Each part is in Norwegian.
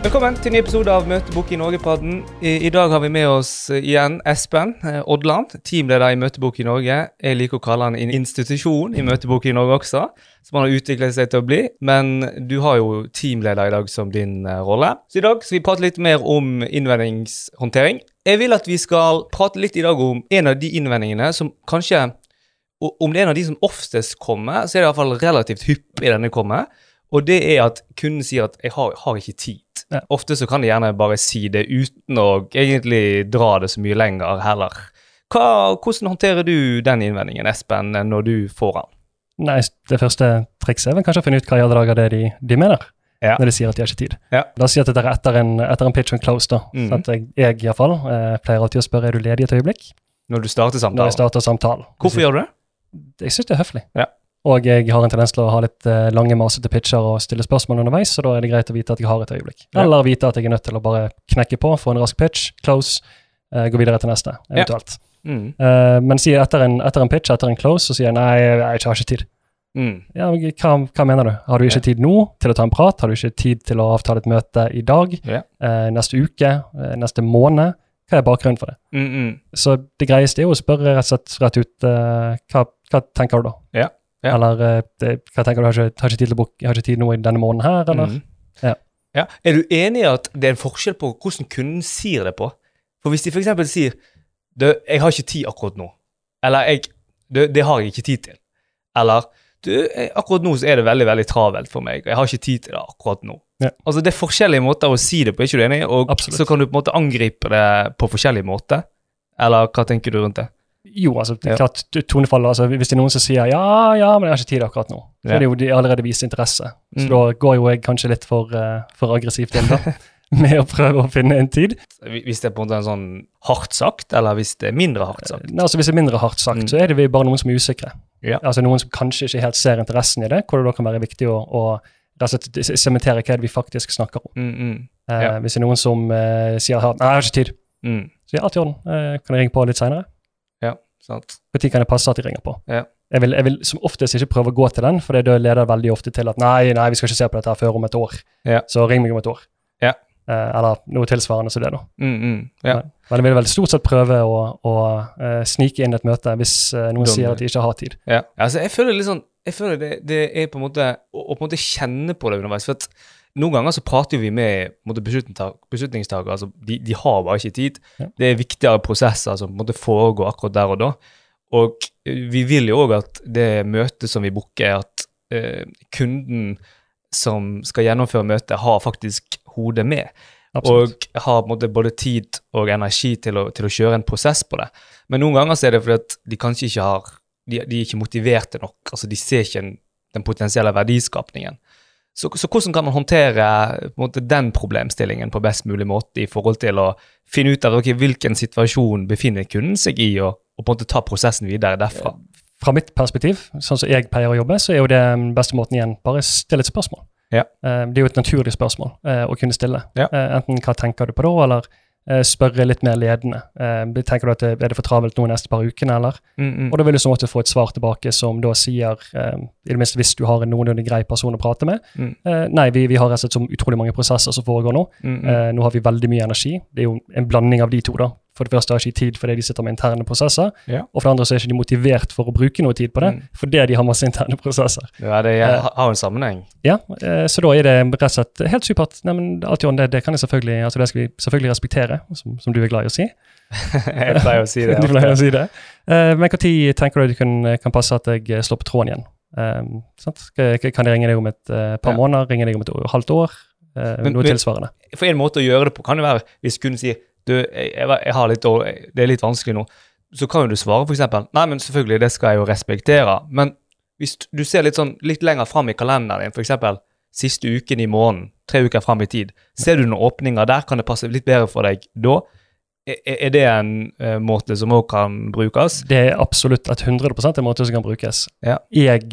Velkommen til en ny episode av Møtebok i Norge-podden. I, I dag har vi med oss eh, igjen Espen eh, Odland, teamleder i Møtebok i Norge. Jeg liker å kalle han en institusjon i Møtebok i Norge også, som han har utviklet seg til å bli. Men du har jo teamleder i dag som din eh, rolle. Så i dag skal vi prate litt mer om innvendingshåndtering. Jeg vil at vi skal prate litt i dag om en av de innvendingene som kanskje Om det er en av de som oftest kommer, så er det iallfall relativt hyppig denne kommer. Og det er at kunden sier at 'jeg har, har ikke tid'. Ja. Ofte så kan de gjerne bare si det uten å egentlig dra det så mye lenger heller. Hva, hvordan håndterer du den innvendingen, Espen, når du får den? Nei, Det første trikset er vel kanskje å finne ut hva i alle dager det er de, de mener. Ja. Når de sier at de har ikke tid. Ja. La oss si at dette er etter en, etter en pitch and close. da. Mm. Så at jeg, jeg i hvert fall, eh, pleier alltid å spørre er du ledig et øyeblikk Når du starter samtalen? når jeg starter samtalen. Hvorfor gjør du det? Jeg syns det er høflig. Ja. Og jeg har en tendens til å ha litt eh, lange, masete pitcher og stille spørsmål underveis, så da er det greit å vite at jeg har et øyeblikk. Eller vite at jeg er nødt til å bare knekke på, få en rask pitch, close, eh, gå videre til neste, eventuelt. Mm. Uh, men sier etter en, etter en pitch, etter en close, så sier jeg nei, jeg, jeg har ikke tid. Mm. Ja, men hva, hva mener du? Har du ikke tid nå til å ta en prat? Har du ikke tid til å avtale et møte i dag? Ja. uh, neste uke? uh, neste måned? Hva er bakgrunnen for det? Mm, mm. Så det greieste er jo å spørre rett og slett rett ut hva, hva tenker du da? Ja, ja. Eller eh, det, hva tenker du, har ikke, har ikke tid til å book, har ikke tid nå i denne måneden her, eller? Mm. Ja. ja. Er du enig i at det er en forskjell på hvordan kunden sier det på? For hvis de f.eks. sier du, 'Jeg har ikke tid akkurat nå', eller jeg, du, 'Det har jeg ikke tid til', eller du, jeg, 'Akkurat nå så er det veldig veldig travelt for meg, og jeg har ikke tid til det akkurat nå'. Ja. Altså Det er forskjellige måter å si det på, er ikke du enig? Og Absolutt. så kan du på en måte angripe det på forskjellige måter. Eller hva tenker du rundt det? Jo, altså, det er klart, tonefallet, altså, hvis det er noen som sier ja, ja, men jeg har ikke tid akkurat nå, så er det jo de allerede vist interesse. Så Mm. da går jo jeg kanskje litt for, uh, for aggressivt inn da, med å prøve å finne en tid. Hvis det er på en måte en sånn hardt sagt, eller hvis det er mindre hardt sagt? Nei, altså Hvis det er mindre hardt sagt, Mm. så er det bare noen som er usikre. Ja. Altså Noen som kanskje ikke helt ser interessen i det, hvor det da kan være viktig å, å sementere hva vi faktisk snakker om. Mm, mm, Eh, Ja. Hvis det er noen som eh, sier nei, jeg har ikke tid, mm. så ja, alt i orden. Eh, kan jeg ringe på litt seinere? Sant. Butikkene kan det passe at de ringer på? Ja. Jeg, vil, jeg vil som oftest ikke prøve å gå til den, for det leder veldig ofte til at nei, nei, vi skal ikke se på dette her før om et år. Ja. Så ring meg om et år. Ja. Eh, eller noe tilsvarende som det, da. Mm, mm. Ja. Men jeg vil vel stort sett prøve å, å uh, snike inn et møte hvis uh, noen Dom, sier at de ikke har tid. Ja, altså jeg føler litt sånn Jeg føler det, det er på en måte å, å på en måte kjenne på det underveis. For at noen ganger så prater vi med på en måte, beslutningsta- beslutningstagere. Altså, de, de har bare ikke tid. Ja. Det er viktigere prosesser som på en foregår akkurat der og da. Og eh, vi vil jo òg at det møtet som vi booker, at eh, kunden som skal gjennomføre møtet, har faktisk hodet med. Absolutt. Og har måte både tid og energi til å, til å kjøre en prosess på det. Men noen ganger så er det fordi at de kanskje ikke har De, de er ikke motiverte nok. altså De ser ikke en, den potensielle verdiskapningen. Så, så hvordan kan man håndtere måte, den problemstillingen på best mulig måte i forhold til å finne ut av okay, hvilken situasjon befinner kunden seg i, og, og på en måte ta prosessen videre derfra? Fra mitt perspektiv, sånn som jeg pleier å jobbe, så er jo det beste måten igjen bare stille et spørsmål. Ja. Eh, det er jo et naturlig spørsmål eh, å kunne stille. Ja. Eh, enten hva tenker du på da, eller eh, spørre litt mer ledende. Eh, tenker du at det, er det for travelt nå neste par ukene, eller? Mm, mm. Og da vil du så måtte få et svar tilbake som da sier, eh, i det minste hvis du har en noenlunde grei person å prate med, Mm. eh, nei, vi, vi har rett og slett så utrolig mange prosesser som foregår nå. Eh, nå har vi veldig mye energi. Det er jo en blanding av de to. da. For det første har ikke tid fordi de sitter med interne prosesser, Ja. og for det andre så er ikke de motivert for å bruke noe tid på det, Mm. fordi de har masse interne prosesser. Ja, det er, har en sammenheng. Ja, eh, Så da er det rett og slett helt supert. Nei, men alt i orden, det, det kan jeg selvfølgelig, altså det skal vi selvfølgelig respektere, som, som du er glad i å si. jeg pleier å si det. du pleier å si det. Eh, men når tenker du det kan, kan passe at jeg eh, slår på tråden igjen? Um? Kan jeg ringe deg om et uh, par Ja. måneder? Ringe deg om et halvt år? Uh, Men- noe tilsvarende. For en måte å gjøre det på kan jo være hvis kunden sier du, jeg, jeg, har litt dårlig, det er litt vanskelig nå, så kan jo du svare eksempel, nei, men selvfølgelig, det skal jeg jo respektere, men hvis du ser litt sånn, litt lenger fram i kalenderen din, eksempel siste uken i måneden, tre uker fram i tid, ser du noen åpninger der, kan det passe litt bedre for deg da? Er, det en uh, måte som også kan brukes? Det er absolutt et 100% en måte som kan brukes. Ja. Jeg,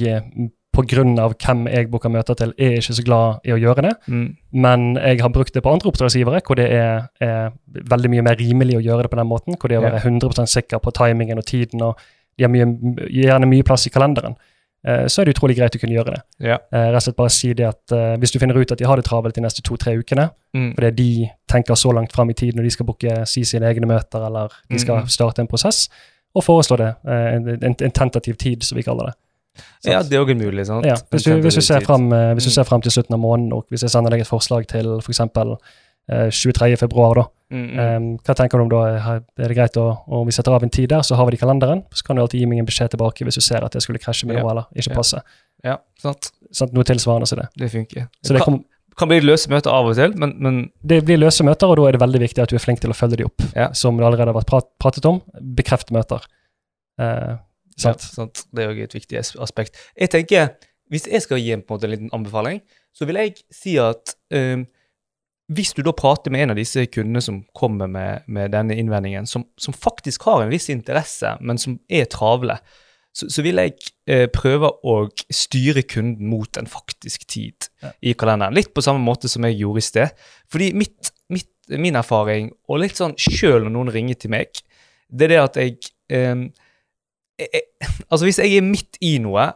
av hvem jeg booker møter til, er ikke så glad i å gjøre det. Mm. Men jeg har brukt det på andre oppdragsgivere, hvor det er, er veldig mye mer rimelig å gjøre det på den måten. Hvor de er å være 100 sikker på timingen og tiden, og de har mye, gjerne mye plass i kalenderen. eh, så er det utrolig greit å kunne gjøre det. Ja. Eh, rett og slett bare si det at eh, Hvis du finner ut at de har det travelt de neste to-tre ukene, Mm. fordi de tenker så langt fram i tid når de skal booke si sine egne møter, eller de skal Mhm. starte en prosess, og foreslå det. en, en, en tentativ tid, som vi kaller det. Sant? ja, det er òg en mulighet. sant? Ja, hvis, du, hvis, du ser frem, eh, hvis du Mm. ser frem til slutten av måneden, og hvis jeg sender deg et forslag til f.eks. For 23. februar, da, Mm, mm. Um, hva tenker du om da? Er det greit å, om vi setter av en tid der, så har vi det i kalenderen? Så kan du alltid gi meg en beskjed tilbake hvis du ser at jeg skulle krasje med Ja. noe eller ikke passe. ja, sant. Sånn, Noe tilsvarende som det. Det funker. Så det, kan, kan bli løse møter av og til, men, men det blir løse møter, og da er det veldig viktig at du er flink til å følge de opp. Ja. Som det allerede har vært pratet om. Bekreft møter. Eh, sant? Ja, sant? Det er òg et viktig aspekt. Jeg tenker, Hvis jeg skal gi en, på en måte, en liten anbefaling, så vil jeg si at um, hvis du da prater med en av disse kundene som kommer med, med denne innvendingen, som, som faktisk har en viss interesse, men som er travle, så, så vil jeg eh, prøve å styre kunden mot en faktisk tid Ja. i kalenderen. Litt på samme måte som jeg gjorde i sted. Fordi mitt, mitt, min erfaring, og litt sånn sjøl når noen ringer til meg, det er det at jeg, eh, jeg, Altså, hvis jeg er midt i noe,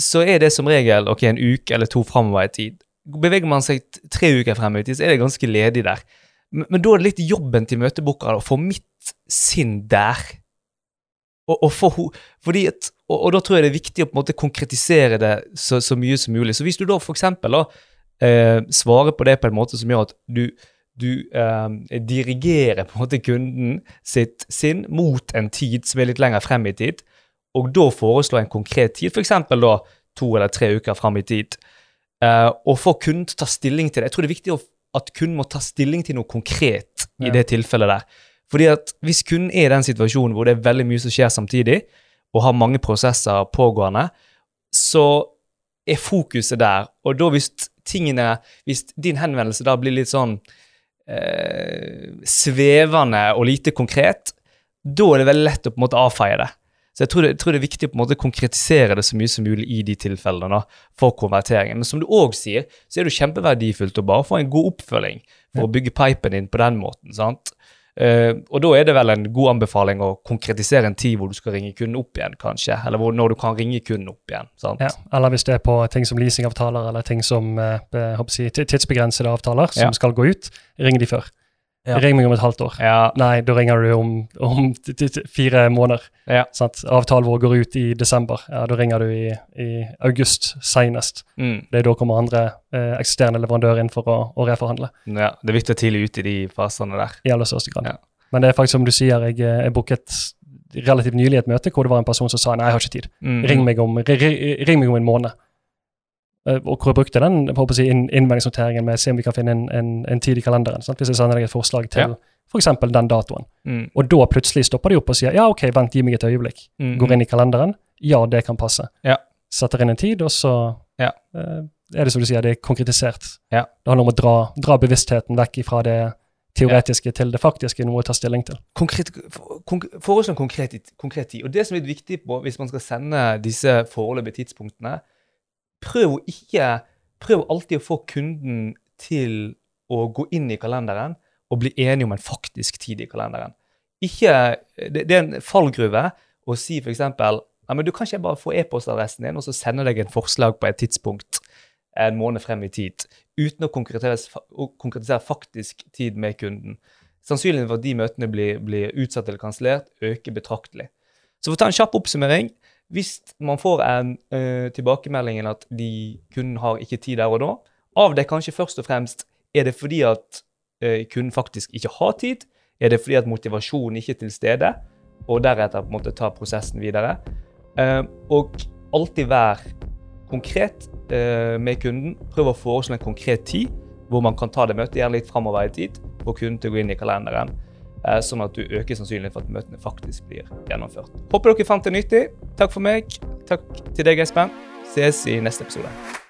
så er det som regel ok, en uke eller to framover i tid. Beveger man seg tre uker frem i tid, så er det ganske ledig der. Men, men da er det litt jobben til møteboka å få mitt sinn der. Og, og, for, fordi at, og, og da tror jeg det er viktig å på en måte konkretisere det så, så mye som mulig. Så hvis du da for eksempel eh, svarer på det på en måte som gjør at du, du eh, dirigerer på en måte kunden sitt sinn mot en tid som er litt lenger frem i tid, og da foreslå en konkret tid, f.eks. da to eller tre uker frem i tid, eh, og få kunden til å ta stilling til det. Jeg tror det er viktig at kunden må ta stilling til noe konkret i Ja. det tilfellet der. Fordi at hvis kunden er i den situasjonen hvor det er veldig mye som skjer samtidig, og har mange prosesser pågående, så er fokuset der. Og da hvis tingene Hvis din henvendelse da blir litt sånn eh, svevende og lite konkret, da er det veldig lett å på en måte avfeie det. Så jeg tror, det, jeg tror det er viktig å på en måte konkretisere det så mye som mulig i de tilfellene for konverteringen. Men som du òg sier, så er det jo kjempeverdifullt å bare få en god oppfølging for å bygge pipen din på den måten. sant? Eh, og da er det vel en god anbefaling å konkretisere en tid hvor du skal ringe kunden opp igjen, kanskje. Eller hvor, når du kan ringe kunden opp igjen. sant? Ja, eller hvis det er på ting som leasingavtaler eller ting som si, tidsbegrensede avtaler som Ja. skal gå ut, ring de før. Ja. Ring meg om et halvt år. Ja, Nei, da ringer du om, om fire måneder. Ja. Sant? Avtalen vår går ut i desember. Ja, Da ringer du i, i august senest. mm, Det er da kommer andre eh, eksisterende leverandører inn for å, å reforhandle. ja. Det er viktig å tidlig ut i de fasene der. i aller største grad. Ja. Men det er faktisk som du sier, jeg, eh, jeg booket relativt nylig et møte hvor det var en person som sa nei, jeg har ikke tid. Mm, Ring meg om, ri- ri- ring meg om en måned. Eh, Og hvor jeg brukte den jeg håper å si, innvendingsnoteringen med å se om vi kan finne en, en, en tid i kalenderen. Sant? Hvis jeg sender deg et forslag til Ja. for eksempel den datoen. Mm, Og da plutselig stopper de opp og sier ja, ok, vent, gi meg et øyeblikk. mm, Går inn i kalenderen. Ja, det kan passe. Ja. Setter inn en tid, og så Ja. uh, er det som du sier, det er konkretisert. Ja. Det handler om å dra, dra bevisstheten vekk fra det teoretiske til det faktiske, noe å ta stilling til. konkret, for- Foreslå en konkret, konkret tid. Og det som er viktig på, hvis man skal sende disse foreløpige tidspunktene, prøv ikke Prøv alltid å få kunden til å gå inn i kalenderen og bli enige om en faktisk tid i kalenderen. Ikke, det, det er en fallgruve å si f.eks. Men du kan ikke bare få e-postadressen din, og så sende deg en forslag på et tidspunkt en måned frem i tid, uten å konkretisere, å konkretisere faktisk tid med kunden. Sannsynligheten for at de møtene blir, blir utsatt eller kansellert, øker betraktelig. Så for å ta en kjapp oppsummering Hvis man får en uh, tilbakemelding at de kunden har ikke tid der og da, av det kanskje først og fremst er det fordi at uh, kunden faktisk ikke har tid? Er det fordi at motivasjonen ikke er til stede, og deretter på en måte ta prosessen videre? Uh, og alltid vær konkret uh, med kunden. Prøv å foreslå en konkret tid hvor man kan ta det møtet, gjerne litt framover i tid, og kunden til å gå inn i kalenderen. Sånn at du øker sannsynligheten for at møtene faktisk blir gjennomført. Håper dere fant det nyttig. Takk for meg. Takk til deg, Espen. Ses i neste episode.